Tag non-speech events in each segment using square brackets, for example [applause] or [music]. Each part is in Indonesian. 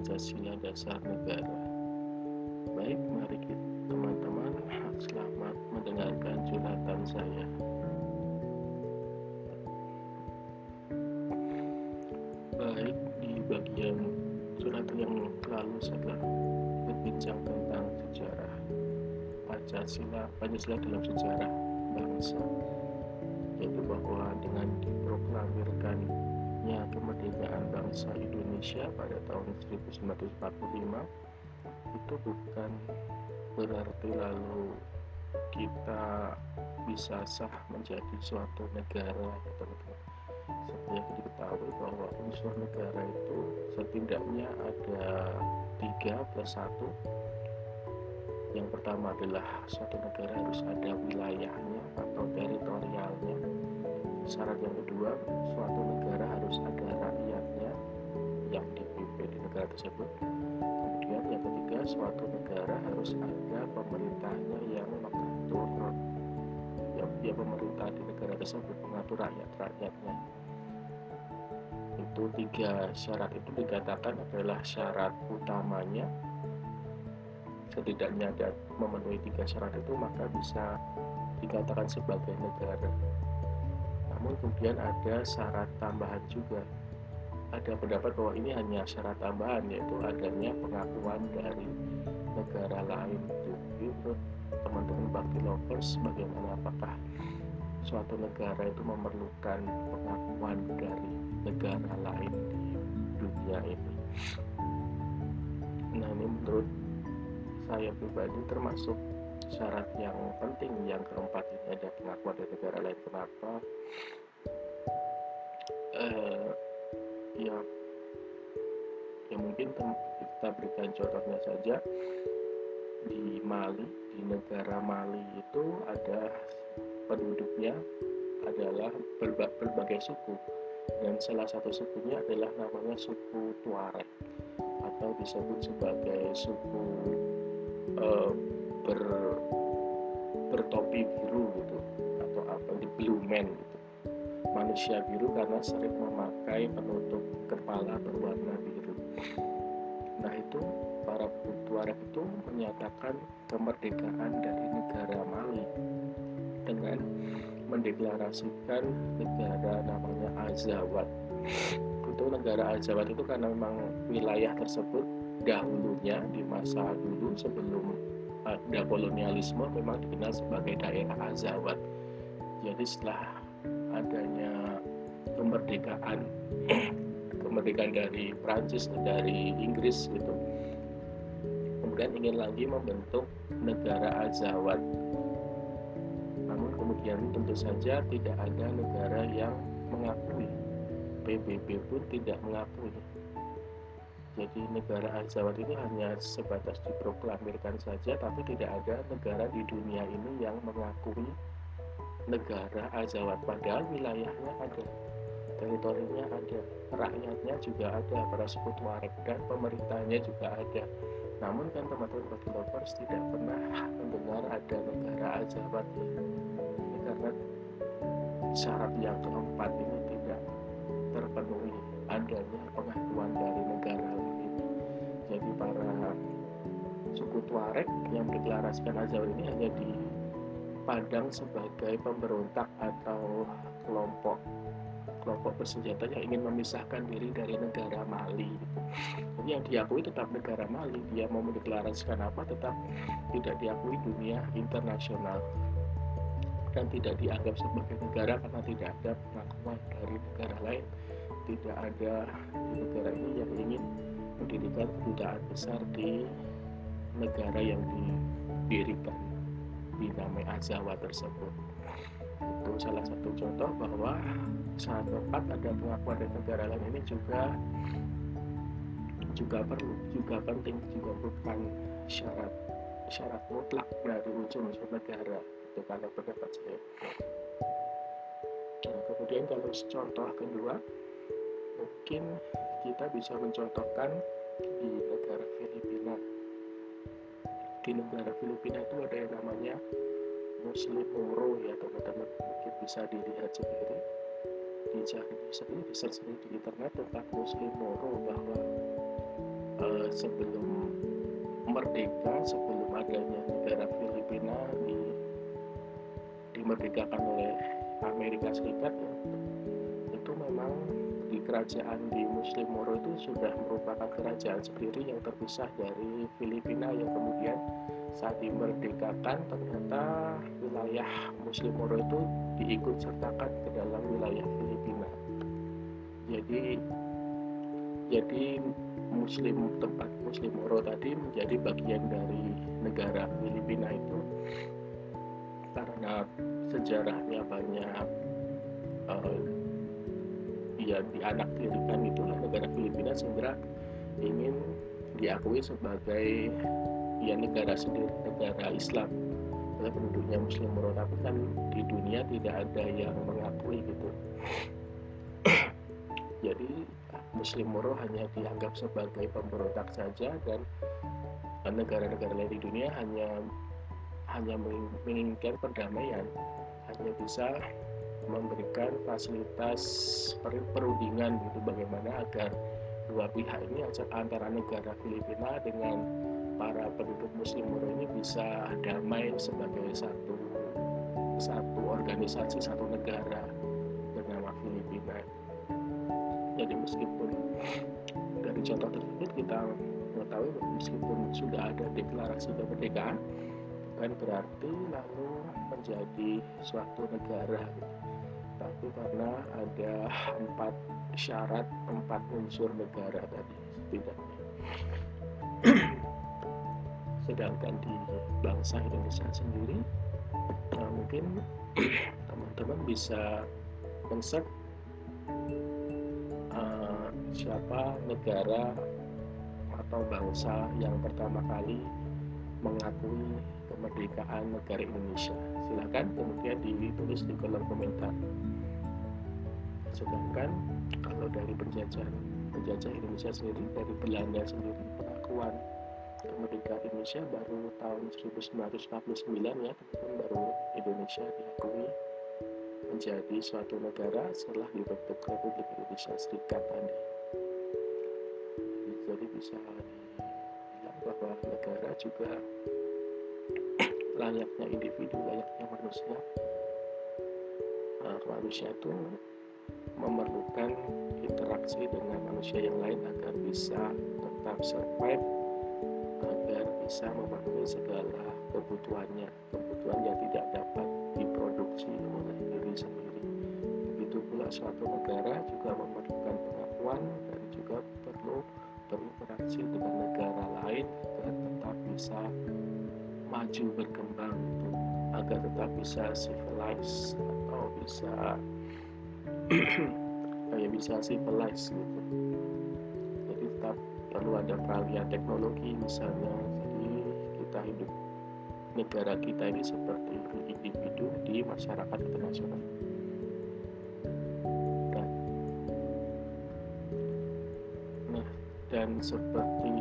Pancasila dasar negara. Baik, mari kita teman-teman selamat mendengarkan curhatan saya. Baik, di bagian curhatan yang lalu saya berbincang tentang sejarah Pancasila, Pancasila dalam sejarah bangsa Indonesia pada tahun 1945 itu bukan berarti lalu kita bisa sah menjadi suatu negara ya teman-teman seperti yang diketahui bahwa unsur negara itu setidaknya ada tiga plus satu. Yang pertama adalah suatu negara harus ada wilayahnya atau teritorialnya. Syarat yang kedua suatu negara harus ada rakyatnya yang dipimpin di negara tersebut. Kemudian yang ketiga suatu negara harus ada pemerintahnya yang mengatur ya, ya pemerintah di negara tersebut mengatur rakyat-rakyatnya itu tiga syarat itu dikatakan adalah syarat utamanya. Setidaknya ada memenuhi tiga syarat itu maka bisa dikatakan sebagai negara. Namun kemudian ada syarat tambahan juga ada pendapat bahwa ini hanya syarat tambahan yaitu adanya pengakuan dari negara lain menurut teman-teman bakti lovers bagaimana apakah suatu negara itu memerlukan pengakuan dari negara lain di dunia ini? Nah ini menurut saya pribadi termasuk syarat yang penting. Yang keempat ini ada pengakuan dari negara lain. Kenapa? Eh, ya ya mungkin kita berikan contohnya saja. Di Mali di negara Mali itu ada penduduknya adalah berba berbagai suku. Dan salah satu sukunya adalah namanya suku Tuareg atau disebut sebagai suku uh, ber manusia biru karena sering memakai penutup kepala berwarna biru nah itu para Tuareg itu menyatakan kemerdekaan dari negara Mali dengan mendeklarasikan negara namanya Azawad itu negara Azawad itu karena memang wilayah tersebut dahulunya di masa dulu sebelum ada kolonialisme memang dikenal sebagai daerah Azawad. Jadi setelah adanya kemerdekaan. Kemerdekaan dari Prancis dari Inggris gitu. Kemudian ingin lagi membentuk negara Azawad. Namun kemudian tentu saja tidak ada negara yang mengakui. PBB pun tidak mengakui. Jadi negara Azawad ini hanya sebatas diproklamirkan saja, tapi tidak ada negara di dunia ini yang mengakui negara Azawad. Padahal wilayahnya ada, teritorinya ada, rakyatnya juga ada, para suku Tuareg dan pemerintahnya juga ada. Namun kan teman-teman developers tidak pernah mendengar ada negara Azawad ini karena syarat yang keempat ini tidak terpenuhi adanya pengakuan dari negara jadi para suku Tuareg yang mendeklarasikan Azawad ini hanya dipandang sebagai pemberontak atau kelompok kelompok bersenjata yang ingin memisahkan diri dari negara Mali. Jadi yang diakui tetap negara Mali, dia mau mendeklarasikan apa tetap tidak diakui dunia internasional dan tidak dianggap sebagai negara karena tidak ada pengakuan dari negara lain. Tidak ada di negara ini yang ingin mendirikan kedutaan besar di negara yang didirikan di nama Azawa tersebut itu salah satu contoh bahwa saat tempat ada pengakuan dari negara lain ini juga juga perlu juga penting juga bukan syarat syarat mutlak dari unsur-unsur negara itu kalau pendapat saya. Nah, kemudian kalau contoh kedua mungkin kita bisa mencontohkan di negara Filipina. Di negara Filipina itu ada yang namanya Muslim Moro ya teman-teman. Mungkin bisa dilihat sendiri. Dicari sendiri di search di internet tentang Muslim Moro bahwa uh, sebelum merdeka sebelum adanya negara Filipina di dimerdekakan oleh Amerika Serikat ya, itu memang di kerajaan di Muslim Moro itu sudah merupakan kerajaan sendiri yang terpisah dari Filipina yang kemudian saat dimerdekakan ternyata wilayah Muslim Moro itu diikut sertakan ke dalam wilayah Filipina. Jadi jadi Muslim tempat Muslim Moro tadi menjadi bagian dari negara Filipina itu karena sejarahnya banyak uh, ya dianaktirikan itulah negara Filipina segera ingin diakui sebagai ya negara sendiri negara Islam. Oleh penduduknya Muslim Moro tapi kan di dunia tidak ada yang mengakui gitu. [coughs] Jadi Muslim Moro hanya dianggap sebagai pemberontak saja dan negara-negara lain di dunia hanya hanya menginginkan perdamaian. Hanya bisa memberikan fasilitas perundingan gitu bagaimana agar dua pihak ini antara negara Filipina dengan para penduduk Muslim Moro ini bisa damai sebagai satu satu organisasi satu negara bernama Filipina. Jadi meskipun dari contoh tersebut kita mengetahui meskipun sudah ada deklarasi kemerdekaan bukan berarti lalu menjadi suatu negara tapi karena ada empat syarat empat unsur negara tadi setidaknya [clears throat] sedangkan di bangsa Indonesia sendiri nah mungkin [clears throat] teman-teman bisa konsep uh, siapa negara atau bangsa yang pertama kali mengakui kemerdekaan negara Indonesia. Silakan kemudian ditulis di kolom komentar. Sedangkan kalau dari penjajah penjajah Indonesia sendiri dari Belanda sendiri pengakuan kemerdekaan Indonesia baru tahun 1949 ya teman-teman baru Indonesia diakui menjadi suatu negara setelah dibentuk Republik Indonesia Serikat tadi. Jadi bisa dibilang bahwa negara juga layaknya individu, layaknya manusia. Nah, manusia itu memerlukan interaksi dengan manusia yang lain agar bisa tetap survive, agar bisa memenuhi segala kebutuhannya, kebutuhan yang tidak dapat diproduksi oleh diri sendiri. Begitu pula suatu negara juga memerlukan pengakuan dan juga perlu berinteraksi dengan negara lain agar tetap bisa maju berkembang agar tetap bisa civilized atau bisa kayak bisa civilized gitu. Jadi tetap perlu ada peralihan teknologi misalnya. Jadi kita hidup negara kita ini seperti individu di masyarakat internasional. Dan nah dan seperti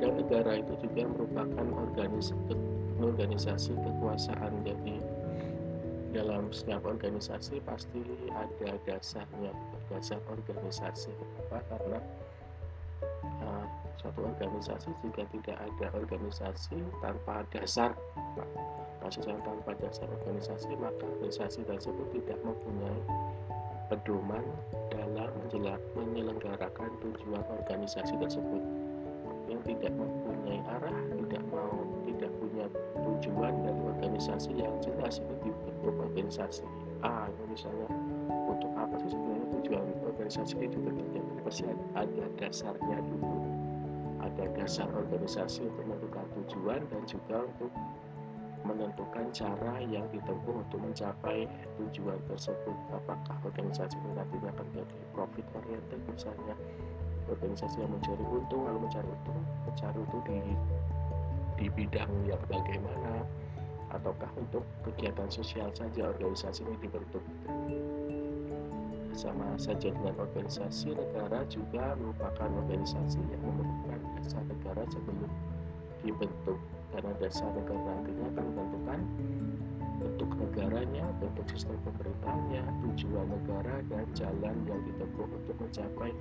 dan negara itu juga merupakan organisasi, organisasi kekuasaan. Jadi dalam setiap organisasi pasti ada dasarnya dasar organisasi. Kenapa? Karena uh, suatu organisasi jika tidak ada organisasi tanpa dasar maksudnya tanpa dasar organisasi maka organisasi tersebut tidak mempunyai pedoman dalam menyelenggarakan tujuan organisasi tersebut. Yang tidak mempunyai arah, tidak mau, tujuan dan organisasi yang jelas ini dibentuk organisasi A. Misalnya untuk apa sih sebenarnya tujuan organisasi ini dibentuk yang pasti ada dasarnya dulu. Ada dasar organisasi untuk menentukan tujuan dan juga untuk menentukan cara yang ditempuh untuk mencapai tujuan tersebut. Apakah organisasi ini nantinya akan menjadi profit oriented misalnya organisasi yang mencari untung lalu mencari untung mencari untung di di bidang yang bagaimana ataukah untuk kegiatan sosial saja organisasi ini dibentuk. Sama saja dengan organisasi negara juga merupakan organisasi yang memerlukan dasar negara sebelum dibentuk. Karena dasar negara nantinya akan menentukan bentuk negaranya, bentuk sistem pemerintahnya, tujuan negara, dan jalan yang ditempuh untuk mencapai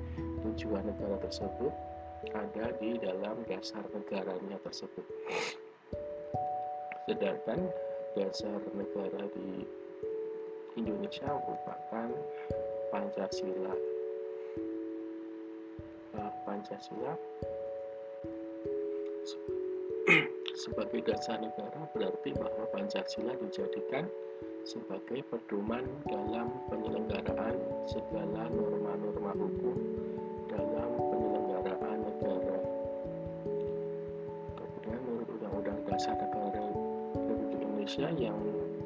tujuan negara tersebut ada di dalam dasar negaranya tersebut. Sedangkan dasar negara di Indonesia merupakan Pancasila. Nah, Pancasila [clears throat] sebagai dasar negara berarti bahwa Pancasila dijadikan sebagai pedoman dalam penyelenggaraan segala norma-norma hukum Indonesia yang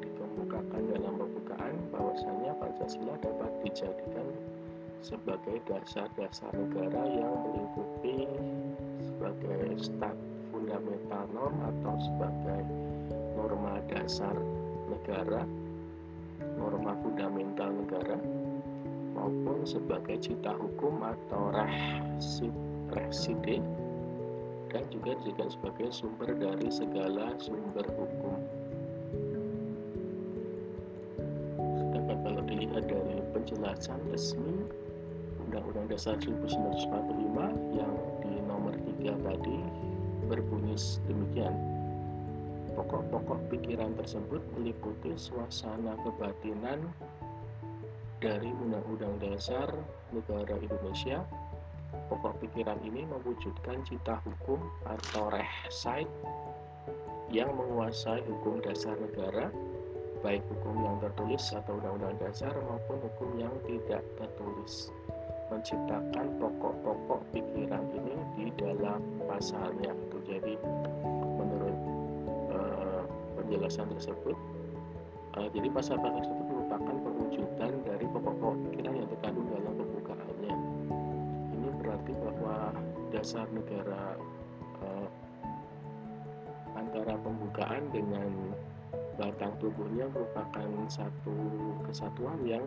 dikemukakan dalam pembukaan bahwasanya Pancasila dapat dijadikan sebagai dasar-dasar negara yang melingkupi sebagai stat fundamental norm atau sebagai norma dasar negara, norma fundamental negara, maupun sebagai cita hukum atau reside dan juga dijadikan sebagai sumber dari segala sumber hukum. Penjelasan resmi Undang-Undang Dasar 1945 yang di nomor 3 tadi berbunyi demikian. Pokok-pokok pikiran tersebut meliputi suasana kebatinan dari Undang-Undang Dasar Negara Indonesia. Pokok pikiran ini mewujudkan cita hukum atau rehside yang menguasai hukum dasar negara, baik hukum yang tertulis atau undang-undang dasar maupun hukum yang tidak tertulis menciptakan pokok-pokok pikiran ini di dalam pasalnya. Jadi menurut uh, penjelasan tersebut, uh, jadi pasal-pasal tersebut merupakan perwujudan dari pokok-pokok pikiran yang terkandung dalam pembukaannya. Ini berarti bahwa dasar negara uh, antara pembukaan dengan batang tubuhnya merupakan satu kesatuan yang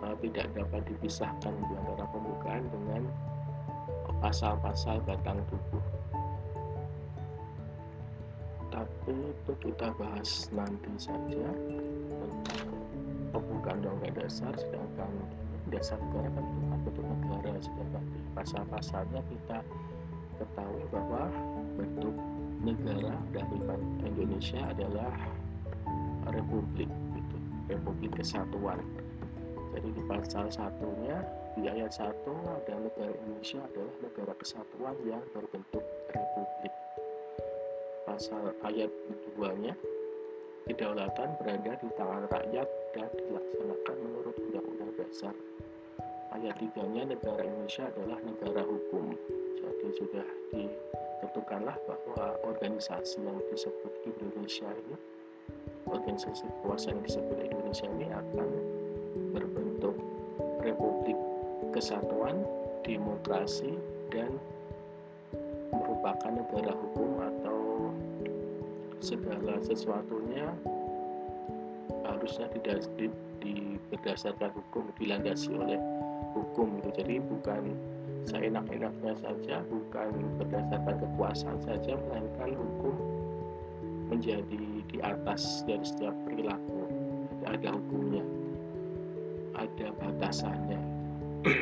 uh, tidak dapat dipisahkan di antara pembukaan dengan pasal-pasal batang tubuh. Tapi itu kita bahas nanti saja pembukaan undang-undang dasar, sedangkan dasar negara kan bentuk negara, sedangkan pasal-pasalnya kita ketahui bahwa bentuk negara dari Indonesia adalah republik, gitu, republik kesatuan jadi di pasal satunya di ayat 1 ada negara Indonesia adalah negara kesatuan yang berbentuk republik. Pasal ayat 2-nya kedaulatan berada di tangan rakyat dan dilaksanakan menurut Undang-Undang Dasar. Ayat 3-nya negara Indonesia adalah negara hukum. Jadi sudah ditentukanlah bahwa organisasi yang disebut Indonesia ini organisasi kekuasaan yang disebut Indonesia ini akan berbentuk republik kesatuan, demokrasi, dan merupakan negara hukum atau segala sesuatunya harusnya tidak di, di, berdasarkan hukum dilandasi oleh hukum itu jadi bukan seenak-enaknya saja bukan berdasarkan kekuasaan saja melainkan hukum menjadi di atas dari setiap perilaku ada hukumnya ada batasannya. [clears throat]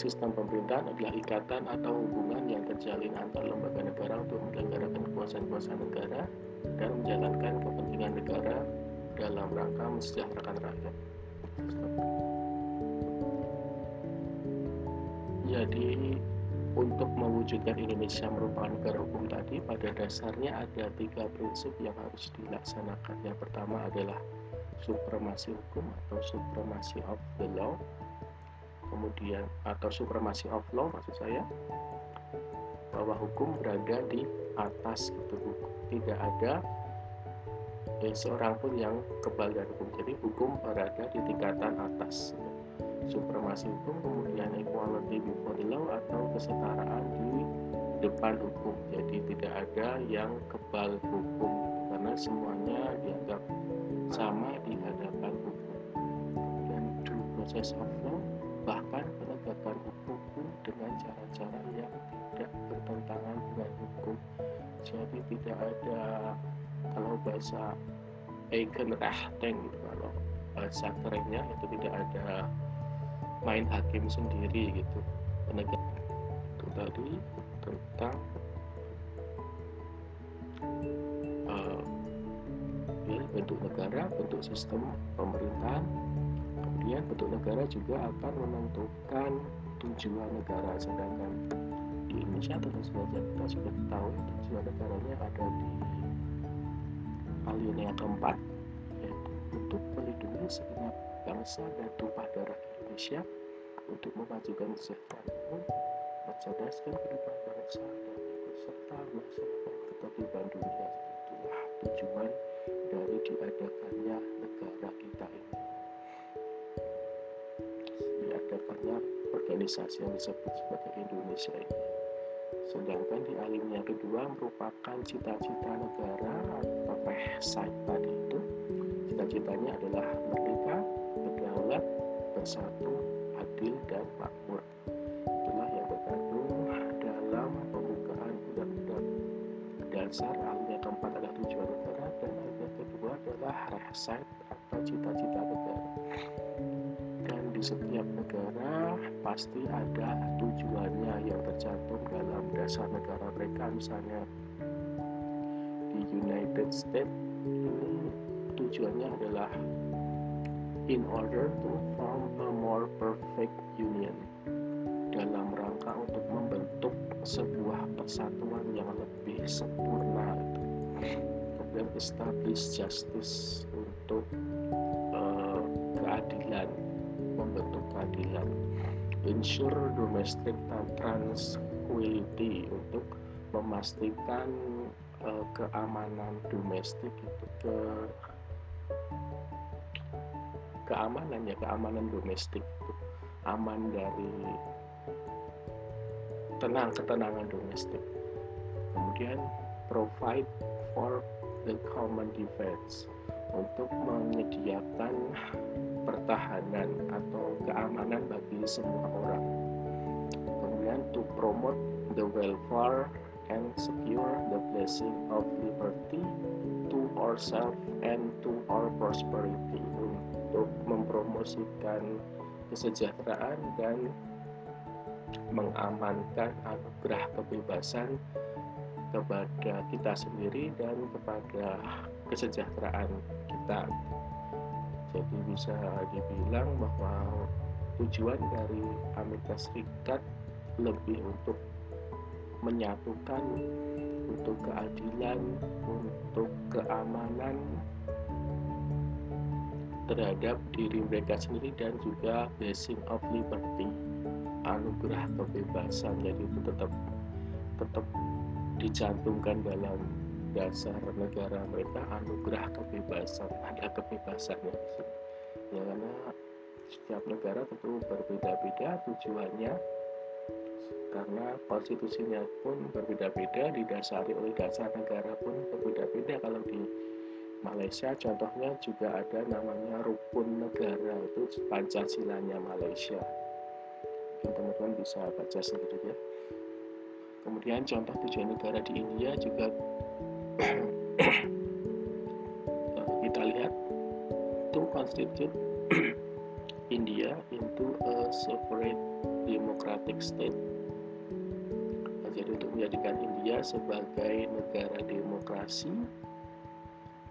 Sistem pemerintahan adalah ikatan atau hubungan yang terjalin antar lembaga negara untuk menyelenggarakan kekuasaan-kekuasaan negara dan menjalankan kepentingan negara dalam rangka mensejahterakan rakyat. Jadi untuk mewujudkan Indonesia merupakan negara hukum tadi pada dasarnya ada tiga prinsip yang harus dilaksanakan. Yang pertama adalah supremasi hukum atau supremasi of the law. Kemudian atau supremasi of law maksud saya bahwa hukum berada di atas itu. Hukum tidak ada eh, seorang pun yang kebal dari hukum. Jadi hukum berada di tingkatan atas supremasi hukum kemudian equality before the law atau kesetaraan di depan hukum. Jadi tidak ada yang kebal hukum karena semuanya dianggap sama di hadapan hukum. Dan due process of bahkan penegakan hukum pun dengan cara-cara yang tidak bertentangan dengan hukum. Jadi tidak ada kalau bahasa Eigenrechten kalau bahasa kerennya itu tidak ada main hakim sendiri gitu. Penegak itu tadi tentang uh, ya, bentuk negara bentuk sistem pemerintahan. Kemudian bentuk negara juga akan menentukan tujuan negara. Sedangkan di Indonesia tentu saja kita sudah tahu tujuan negaranya ada di alinea keempat yaitu untuk melindungi segenap bangsa dan tumpah darah Indonesia untuk memajukan kesejahteraan mencerdaskan kehidupan bangsa dan ikut serta masyarakat ketertiban dunia. Itulah tujuan dari diadakannya negara kita ini. Diadakannya organisasi yang disebut sebagai Indonesia ini. Sedangkan di alimnya kedua merupakan cita-cita negara atau site tadi itu. Cita-citanya adalah merdeka, berdaulat, bersatu, adil, dan makmur. Itulah yang terkandung dalam pembukaan undang-undang. Dasar alimnya keempat adalah tujuan negara dan alimnya kedua adalah reside atau cita-cita negara. Setiap negara pasti ada tujuannya yang tercantum dalam dasar negara mereka. Misalnya di United States ini tujuannya adalah in order to form a more perfect union dalam rangka untuk membentuk sebuah persatuan yang lebih sempurna kemudian establish justice untuk uh, keadilan membentuk keadilan. Ensure domestic tranquility untuk memastikan uh, keamanan domestik itu ke keamanan ya keamanan domestik aman dari tenang ketenangan domestik. Kemudian provide for the common defense untuk menyediakan pertahanan atau keamanan bagi semua orang. Kemudian to promote the welfare and secure the blessing of liberty to ourselves and to our prosperity untuk mempromosikan kesejahteraan dan mengamankan anugerah kebebasan kepada kita sendiri dan kepada kesejahteraan kita. Jadi bisa dibilang bahwa tujuan dari Amerika Serikat lebih untuk menyatukan untuk keadilan untuk keamanan terhadap diri mereka sendiri dan juga blessing of liberty anugerah kebebasan. Jadi itu tetap tetap dicantumkan dalam dasar negara mereka anugerah kebebasan ada kebebasannya di ya karena setiap negara tentu berbeda-beda tujuannya karena konstitusinya pun berbeda-beda didasari oleh dasar negara pun berbeda-beda. Kalau di Malaysia contohnya juga ada namanya rukun negara itu Pancasilanya Malaysia. Teman-teman bisa baca sendiri ya. Kemudian contoh tujuan negara di India juga [clears throat] kita lihat. To constitute [clears throat] India into a separate democratic state. Jadi untuk menjadikan India sebagai negara demokrasi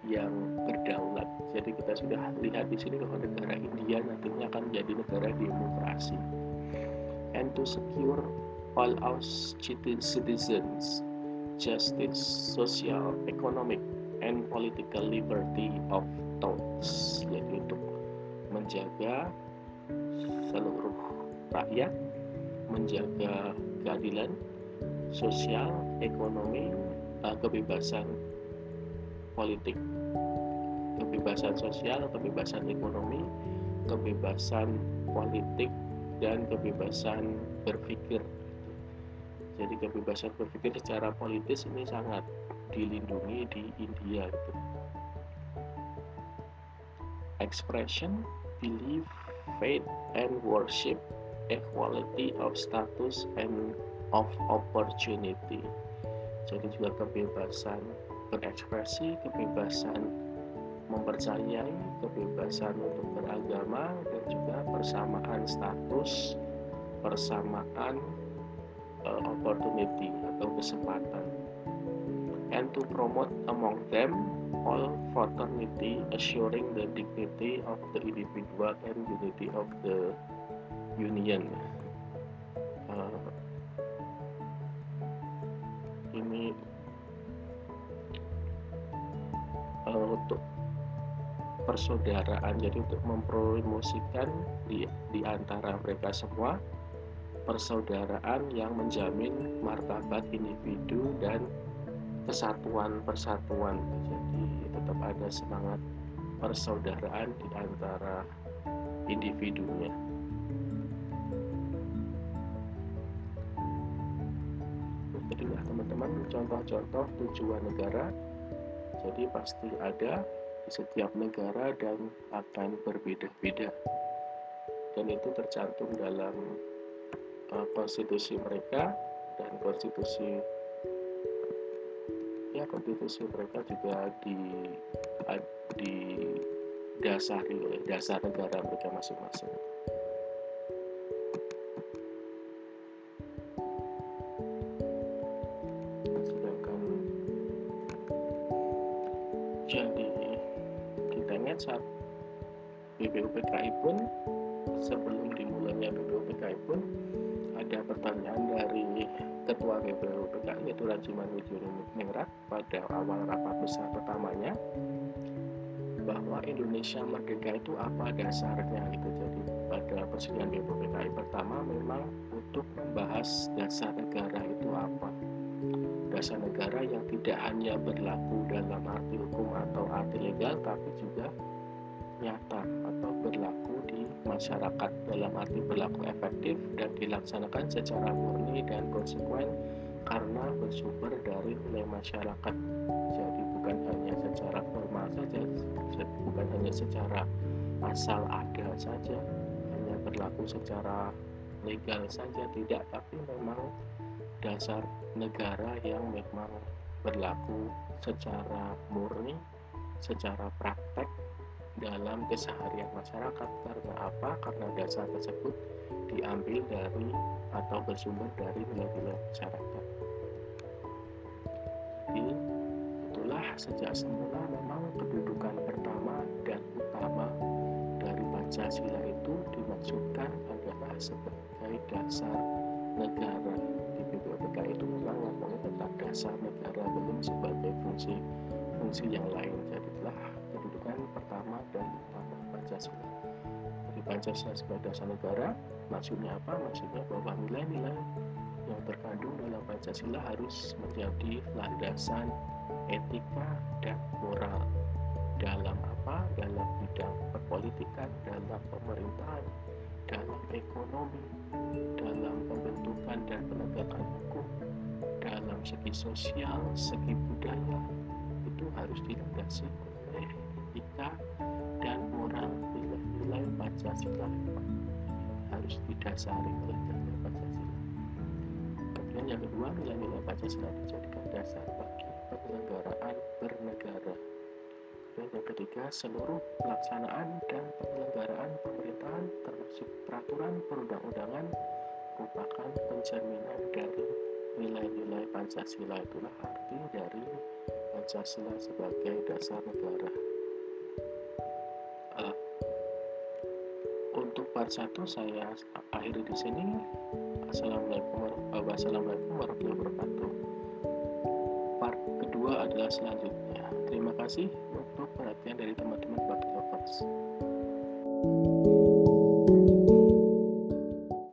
yang berdaulat. Jadi kita sudah lihat di sini bahwa negara India nantinya akan menjadi negara demokrasi. And to secure all our citizens justice, social, economic, and political liberty of thoughts yaitu untuk menjaga seluruh rakyat menjaga keadilan sosial, ekonomi, uh, kebebasan politik kebebasan sosial, kebebasan ekonomi, kebebasan politik dan kebebasan berpikir jadi kebebasan berpikir secara politis ini sangat dilindungi di India gitu. expression belief faith and worship equality of status and of opportunity jadi juga kebebasan berekspresi, kebebasan mempercayai, kebebasan untuk beragama, dan juga persamaan status, persamaan uh, opportunity atau kesempatan. And to promote among them all fraternity, assuring the dignity of the individual and unity of the union. Persaudaraan. Jadi untuk mempromosikan di, di antara mereka semua persaudaraan yang menjamin martabat individu dan kesatuan persatuan. Jadi tetap ada semangat persaudaraan di antara individunya. Itulah teman-teman contoh-contoh tujuan negara. Jadi pasti ada di setiap negara dan akan berbeda-beda dan itu tercantum dalam uh, konstitusi mereka dan konstitusi ya konstitusi mereka juga di di dasari oleh dasar negara mereka masing-masing. BPUPKI pun sebelum dimulainya BPUPKI pun ada pertanyaan dari Ketua BPUPKI yaitu Rajiman Ningrat pada awal rapat besar pertamanya bahwa Indonesia merdeka itu apa dasarnya gitu. Jadi pada persidangan BPUPKI pertama memang untuk membahas dasar negara itu apa. Dasar negara yang tidak hanya berlaku dalam arti hukum atau arti legal tapi juga nyata atau berlaku di masyarakat dalam arti berlaku efektif dan dilaksanakan secara murni dan konsekuen karena bersumber dari nilai masyarakat. Jadi bukan hanya secara formal saja bukan hanya secara asal ada saja hanya berlaku secara legal saja tidak tapi memang dasar negara yang memang berlaku secara murni secara praktek dalam keseharian masyarakat karena apa? Karena dasar tersebut diambil dari atau bersumber dari nilai-nilai masyarakat. Jadi itulah sejak semula memang kedudukan pertama dan utama dari Pancasila itu dimaksudkan adalah sebagai dasar negara. Di BPUPK itu memang ngomongin tentang dasar negara belum sebagai fungsi fungsi yang lain. Jadilah kedudukan pertama dan utama Pancasila. Jadi Pancasila sebagai dasar negara, maksudnya apa? Maksudnya bahwa nilai-nilai yang terkandung dalam Pancasila harus menjadi landasan etika dan moral dalam apa? Dalam bidang perpolitikan, dalam pemerintahan, dalam ekonomi, dalam pembentukan dan penegakan hukum, dalam segi sosial, segi budaya, itu harus dilandasi Pancasila harus didasari oleh nilai Pancasila. Kemudian yang kedua nilai-nilai Pancasila dijadikan dasar bagi penyelenggaraan bernegara. Dan yang ketiga seluruh pelaksanaan dan penyelenggaraan pemerintahan termasuk peraturan perundang-undangan merupakan pencerminan dari nilai-nilai Pancasila itulah arti dari Pancasila sebagai dasar negara. Part 1 saya akhiri di sini. Assalamualaikum warahmatullahi wabarakatuh. Part kedua adalah selanjutnya. Terima kasih untuk perhatian dari teman-teman Bakti Lovers.